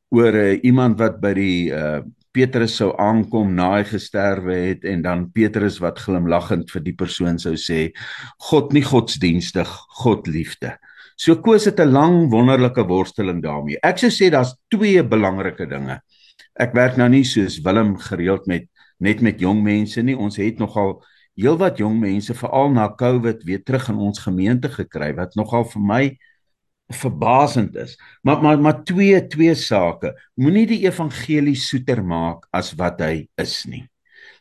oor uh, iemand wat by die uh, Petrus sou aankom na hy gesterwe het en dan Petrus wat glimlaggend vir die persoon sou sê God nie godsdienstig, God liefde. So Koos het 'n lang wonderlike worsteling daarmee. Ek sou sê daar's twee belangrike dinge. Ek werk nou nie soos Willem gereeld met net met jong mense nie. Ons het nogal heelwat jong mense veral na COVID weer terug in ons gemeente gekry wat nogal vir my verbasend is. Maar maar maar twee twee sake. Moenie die evangelie soeter maak as wat hy is nie.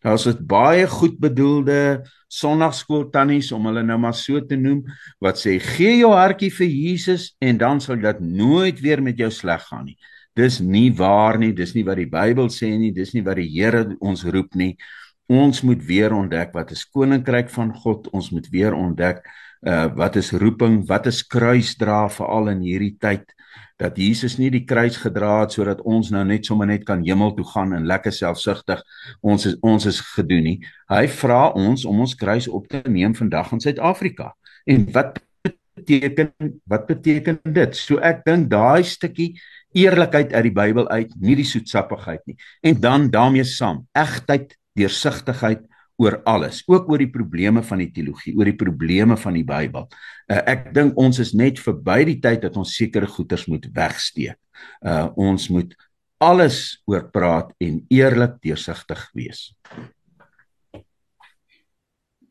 Daar's dit baie goed bedoelde sonnaarskool tannies om hulle nou maar so te noem wat sê gee jou hartjie vir Jesus en dan sal dit nooit weer met jou sleg gaan nie. Dis nie waar nie, dis nie wat die Bybel sê nie, dis nie wat die Here ons roep nie. Ons moet weer ontdek wat is koninkryk van God. Ons moet weer ontdek uh wat is roeping, wat is kruisdra veral in hierdie tyd dat Jesus nie die kruis gedra het sodat ons nou net sommer net kan hemel toe gaan en lekker selfsugtig ons is ons is gedoen nie. Hy vra ons om ons kruis op te neem vandag in Suid-Afrika. En wat beteken wat beteken dit? So ek dink daai stukkie eerlikheid uit die Bybel uit, nie die soetsappigheid nie. En dan daarmee saam, egtheid, deursigtigheid, oor alles, ook oor die probleme van die teologie, oor die probleme van die Bybel. Uh, ek dink ons is net verby die tyd dat ons sekere goeters moet wegsteek. Uh ons moet alles oor praat en eerlik deursigtig wees.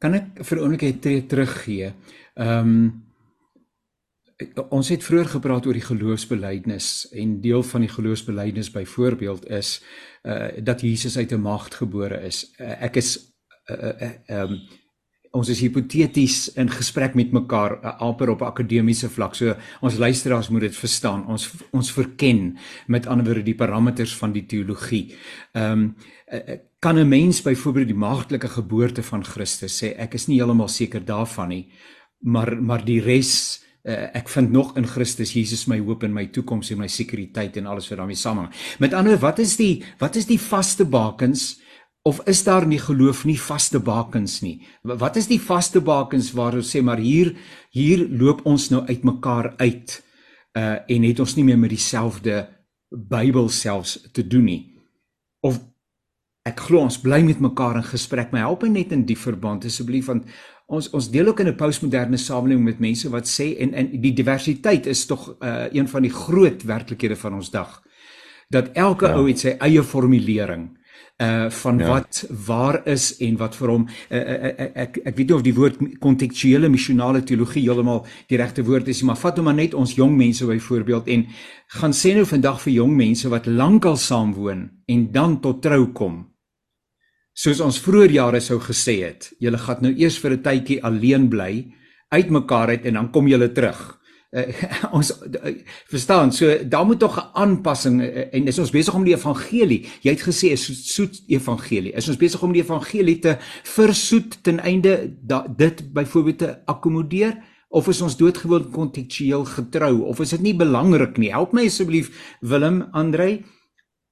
Kan ek vir oomblik net teruggee? Ehm um, ons het vroeër gepraat oor die geloofsbelijdenis en deel van die geloofsbelijdenis byvoorbeeld is uh dat Jesus uit 'n maagd gebore is. Uh, ek is uh, uh, um, ons is hipoteties in gesprek met mekaar uh, amper op akademiese vlak. So ons luisteraars moet dit verstaan. Ons ons verken met ander woorde die parameters van die teologie. Ehm um, uh, kan 'n mens byvoorbeeld die maagdelike geboorte van Christus sê ek is nie heeltemal seker daarvan nie, maar maar die res uh, ek vind nog in Christus Jesus my hoop en my toekoms en my sekuriteit en alles wat daarmee saamhang. Met ander wat is die wat is die vaste bakens? Of is daar nie geloof nie vaste bakens nie? Wat is die vaste bakens waar ons sê maar hier hier loop ons nou uitmekaar uit uh en het ons nie meer met dieselfde Bybel selfs te doen nie? Of ek glo ons bly met mekaar in gesprek my help my net in die verband asseblief want ons ons deel ook in 'n postmoderne samelewing met mense wat sê en en die diversiteit is tog uh een van die groot werklikhede van ons dag dat elke ja. ou het sy eie formulering uh van ja. wat waar is en wat vir hom uh, uh, uh, ek ek weet nie of die woord kontekstuele missionale teologie heeltemal die regte woord is maar vat hom maar net ons jong mense byvoorbeeld en gaan sê nou vandag vir jong mense wat lankal saam woon en dan tot trou kom soos ons vroeër jare sou gesê het julle gaan nou eers vir 'n tydjie alleen bly uitmekaar uit en dan kom julle terug uh, ons uh, verstaan so daar moet tog 'n aanpassing uh, en is ons besig om die evangelie jy het gesê is soet evangelie is ons besig om die evangelie te versoet ten einde da, dit byvoorbeeld te akkommodeer of is ons doodgewoon kontekstueel getrou of is dit nie belangrik nie help my asseblief Willem Andrei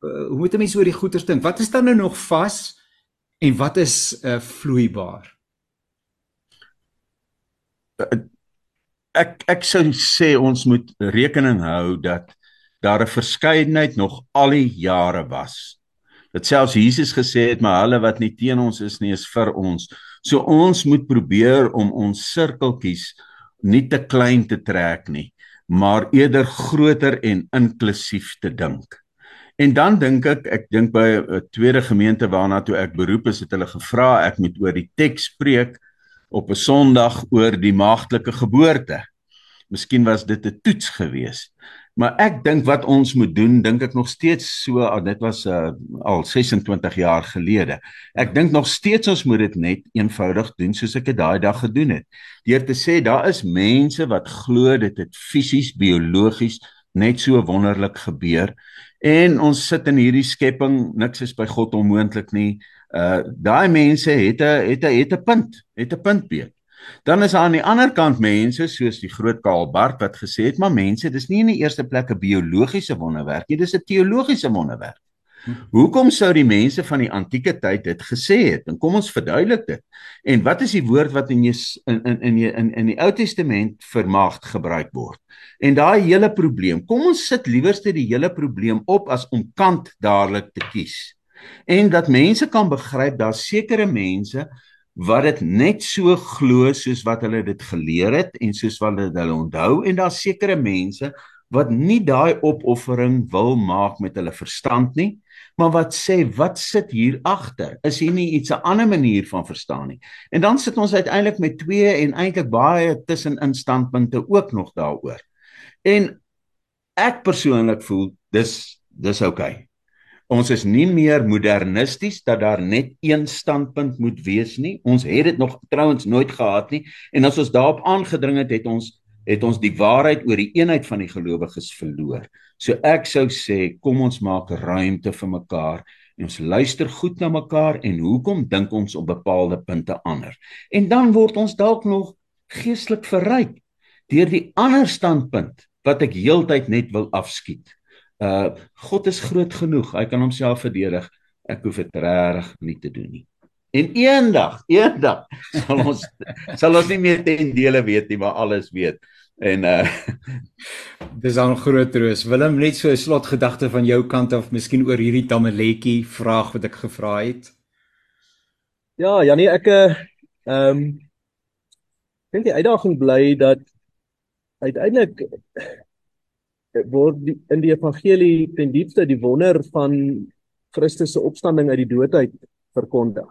uh, hoe moet 'n mens oor die goeters dink? Wat is dan nou nog vas en wat is uh, vloeibaar? Ek ek sou sê ons moet rekening hou dat daar 'n verskeidenheid nog al die jare was. Dit selfs Jesus gesê het, maar hulle wat nie teen ons is nie, is vir ons. So ons moet probeer om ons sirkeltjies nie te klein te trek nie, maar eerder groter en inklusief te dink. En dan dink ek, ek dink by 'n tweede gemeente waarna toe ek beroep is, het hulle gevra ek moet oor die teks spreek op 'n Sondag oor die maagtelike geboorte. Miskien was dit 'n toets geweest. Maar ek dink wat ons moet doen, dink ek nog steeds so, ah, dit was uh, al 26 jaar gelede. Ek dink nog steeds ons moet dit net eenvoudig doen soos ek dit daai dag gedoen het. Deur te sê daar is mense wat glo dit het fisies, biologies net so wonderlik gebeur en ons sit in hierdie skepping, niks is by God onmoontlik nie. Uh daai mense het 'n het 'n het 'n punt, het 'n puntbeet. Dan is daar aan die ander kant mense soos die groot Karl Barth wat gesê het maar mense dis nie in die eerste plek 'n biologiese wonderwerk nie dis 'n teologiese wonderwerk. Hoekom sou die mense van die antieke tyd dit gesê het? En kom ons verduidelik dit. En wat is die woord wat in jy in in in in in die Ou Testament vir maagd gebruik word? En daai hele probleem, kom ons sit liewerste die hele probleem op as om kant dadelik te kies. En dat mense kan begryp daar sekere mense wat dit net so glo soos wat hulle dit geleer het en soos wat hulle dit onthou en daar's sekere mense wat nie daai opoffering wil maak met hulle verstand nie maar wat sê wat sit hier agter? Is hier nie iets 'n ander manier van verstaan nie? En dan sit ons uiteindelik met twee en eintlik baie tussenin standpunte ook nog daaroor. En ek persoonlik voel dis dis oukei. okay. Ons is nie meer modernisties dat daar net een standpunt moet wees nie. Ons het dit nog trouens nooit gehad nie. En as ons daarop aangedring het, het ons het ons die waarheid oor die eenheid van die gelowiges verloor. So ek sou sê, kom ons maak ruimte vir mekaar en ons luister goed na mekaar en hoekom dink ons op bepaalde punte anders. En dan word ons dalk nog geestelik verryk deur die ander standpunt wat ek heeltyd net wil afskiet. Uh God is groot genoeg. Hy kan homself verdedig. Ek hoef dit regtig nie te doen nie. En eendag, eendag sal ons sal ons nie meer ten dele weet nie, maar alles weet. En uh dis dan groot troos. Willem net so 'n slotgedagte van jou kant af, miskien oor hierdie tamaletjie vraag wat ek gevra het. Ja, Janie, ek uh ehm um, dink die uitdaging bly dat uiteindelik word die, in die evangelie ten diepste die wonder van Christus se opstanding uit die dood uit verkondig.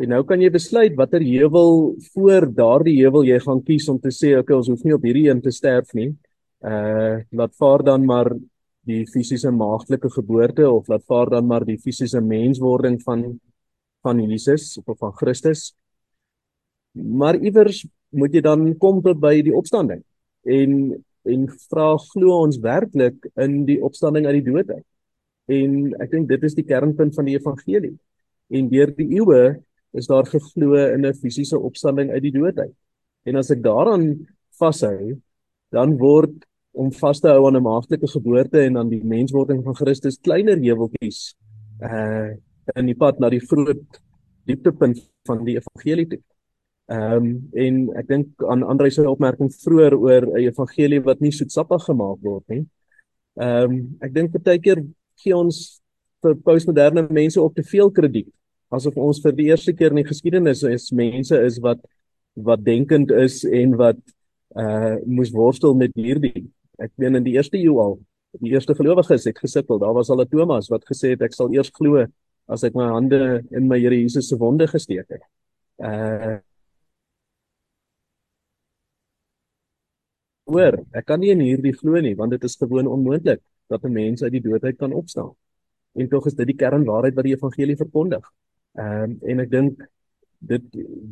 En nou kan jy besluit watter heuwel voor daardie heuwel jy gaan kies om te sê okay ons hoef nie op hierdie een te sterf nie. Uh laat vaar dan maar die fisiese maagtelike geboorte of laat vaar dan maar die fisiese menswording van van Jesus of van Christus. Maar iewers moet jy dan kom tot by die opstanding. En en vra glo ons werklik in die opstanding uit die dood uit. En ek dink dit is die kernpunt van die evangelie. En deur die eeue is daar geglo in 'n fisiese opstanding uit die dood uit. En as ek daaraan vashou, dan word om vas te hou aan 'n maagtelike geboorte en aan die menswording van Christus kleiner heuweltjies uh in die pad na die groot dieptepunt van die evangelie toe. Ehm um, en ek dink aan Andre se opmerking vroeër oor 'n evangelie wat nie soetsappig gemaak word nie. Ehm um, ek dink baie keer gee ons vir postmoderne mense op te veel krediet asof ons vir die eerste keer in die geskiedenis is mense is wat wat denkend is en wat uh moes worstel met hierdie. Ek meen in die eerste eeu al, die eerste gelowiges het gesukkel. Daar was al 'n Thomas wat gesê het ek sal eers glo as ek my hande in my Here Jesus se wonde gesteek het. Uh hoor, ek kan nie in hierdie glo nie want dit is gewoon onmoontlik dat 'n mens uit die dood uit kan opstaan. En tog is dit die kernwaarheid wat die evangelie verkondig. Ehm um, en ek dink dit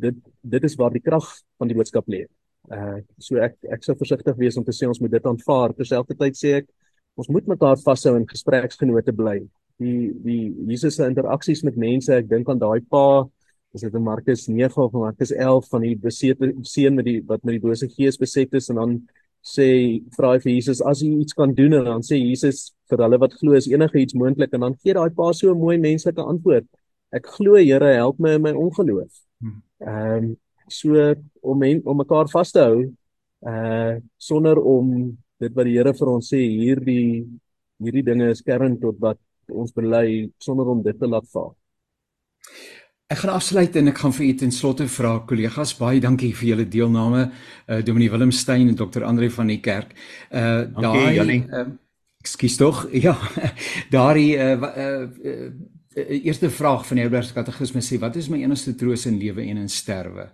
dit dit is waar die krag van die boodskap lê. Uh so ek ek sou versigtig wees om te sê ons moet dit aanvaar. Terselfdertyd sê ek ons moet mekaar vashou en gespreksgenote bly. Die die Jesus se interaksies met mense, ek dink aan daai pa is dit in Markus 9 of Markus 11 van die besete seun met die wat met die bose gees beset is en dan sê vra hy vir Jesus as hy iets kan doen en dan sê Jesus vir hulle wat glo is enige iets moontlik en dan gee daai pa so 'n mooi menslike antwoord. Ek glo Here help my in my ongeloof. Hmm. Ehm um, so om en, om mekaar vas te hou uh sonder om dit wat die Here vir ons sê hierdie hierdie dinge is kern tot wat ons bely sonder om dit te laat vaar. Ek gaan afsluit en ek gaan vir u ten slotte vra kollegas baie dankie vir julle deelname uh Dominee Willem Stein en Dr Andre van die kerk. Uh daai uh, Ekskuus tog. Ja. Daardie uh, uh, uh, eerste vraag van die Heidelbergse Katekisme sê wat is my enigste troos in lewe en in sterwe?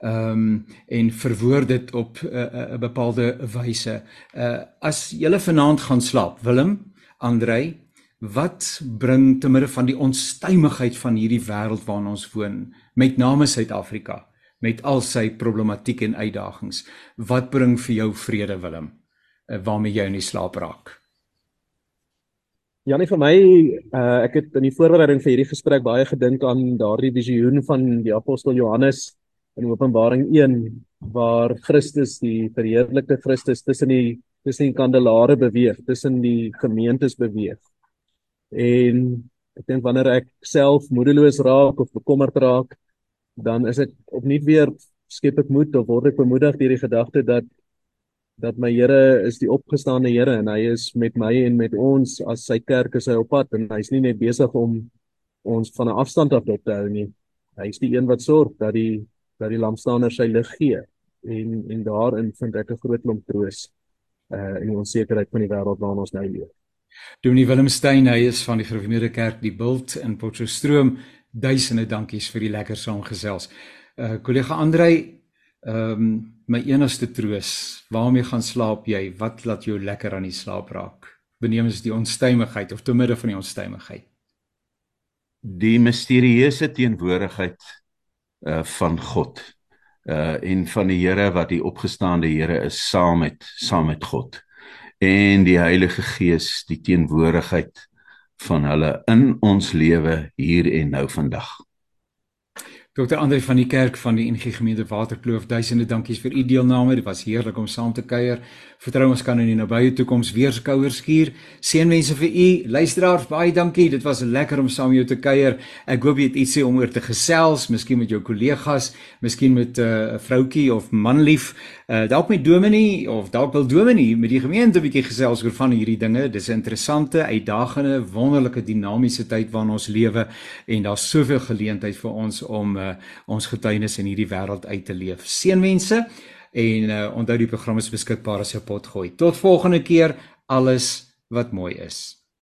Ehm um, en verwoord dit op 'n uh, uh, bepaalde wyse. Uh as jy vanaand gaan slaap, Willem, Andrei, wat bring te midde van die onstuimigheid van hierdie wêreld waarin ons woon? Met name Suid-Afrika met al sy problematiek en uitdagings. Wat bring vir jou vrede Willem? Eh, waarmee jy in die slaap raak? Janie vir my uh, ek het in die voorbereiding vir hierdie gesprek baie gedink aan daardie visioen van die apostel Johannes in Openbaring 1 waar Christus die verheerlikte Christus tussen die tussen die kandelare beweeg tussen die gemeentes beweeg En ek dink wanneer ek self moedeloos raak of bekommerd raak, dan is ek opnuut weer skep ek moed of word ek bemoedig deur die gedagte dat dat my Here is die opgestaane Here en hy is met my en met ons as sy kerk is hy op pad en hy's nie net besig om ons van 'n afstand af dop te hou nie. Hy's die een wat sorg dat die dat die lampstaaner sy lig gee en en daarin vind ek 'n groot klomp troos uh in die onsekerheid van die wêreld waarin ons nou leef. Dominee Willem Steyn, hy is van die Gereformeerde Kerk die Bult in Potchefstroom. Duisende dankies vir die lekker saamgesels. Uh kollega Andrei, ehm um, my enigste troos, waarmee gaan slaap jy? Wat laat jou lekker aan die slaap raak? Beneemens die onstuimigheid of te midde van die onstuimigheid? Die misterieuse teenwoordigheid uh van God uh en van die Here wat die opgestaande Here is saam met saam met God en die Heilige Gees die teenwoordigheid van hulle in ons lewe hier en nou vandag. Dr. Andre van die kerk van die NG Gemeente Waterkloof, duisende dankies vir u deelname. Dit was heerlik om saam te kuier. Vertrou ons kan in die nabye toekoms weer skouers skuur. Seënwense vir u luisteraars. Baie dankie. Dit was lekker om saam met jou te kuier. Ek hoop jy het ietsie om oor te gesels, miskien met jou kollegas, miskien met 'n uh, vroutjie of manlief uh, dalk met Dominee of dalk wil Dominee met die gemeente 'n bietjie gesels oor van hierdie dinge. Dis 'n interessante, uitdagende, wonderlike dinamiese tyd waarin ons lewe en daar's soveel geleentheid vir ons om uh, ons getuienis in hierdie wêreld uit te leef. Seënwense en uh, onthou die program is beskikbaar as 'n potgooi. Tot volgende keer, alles wat mooi is.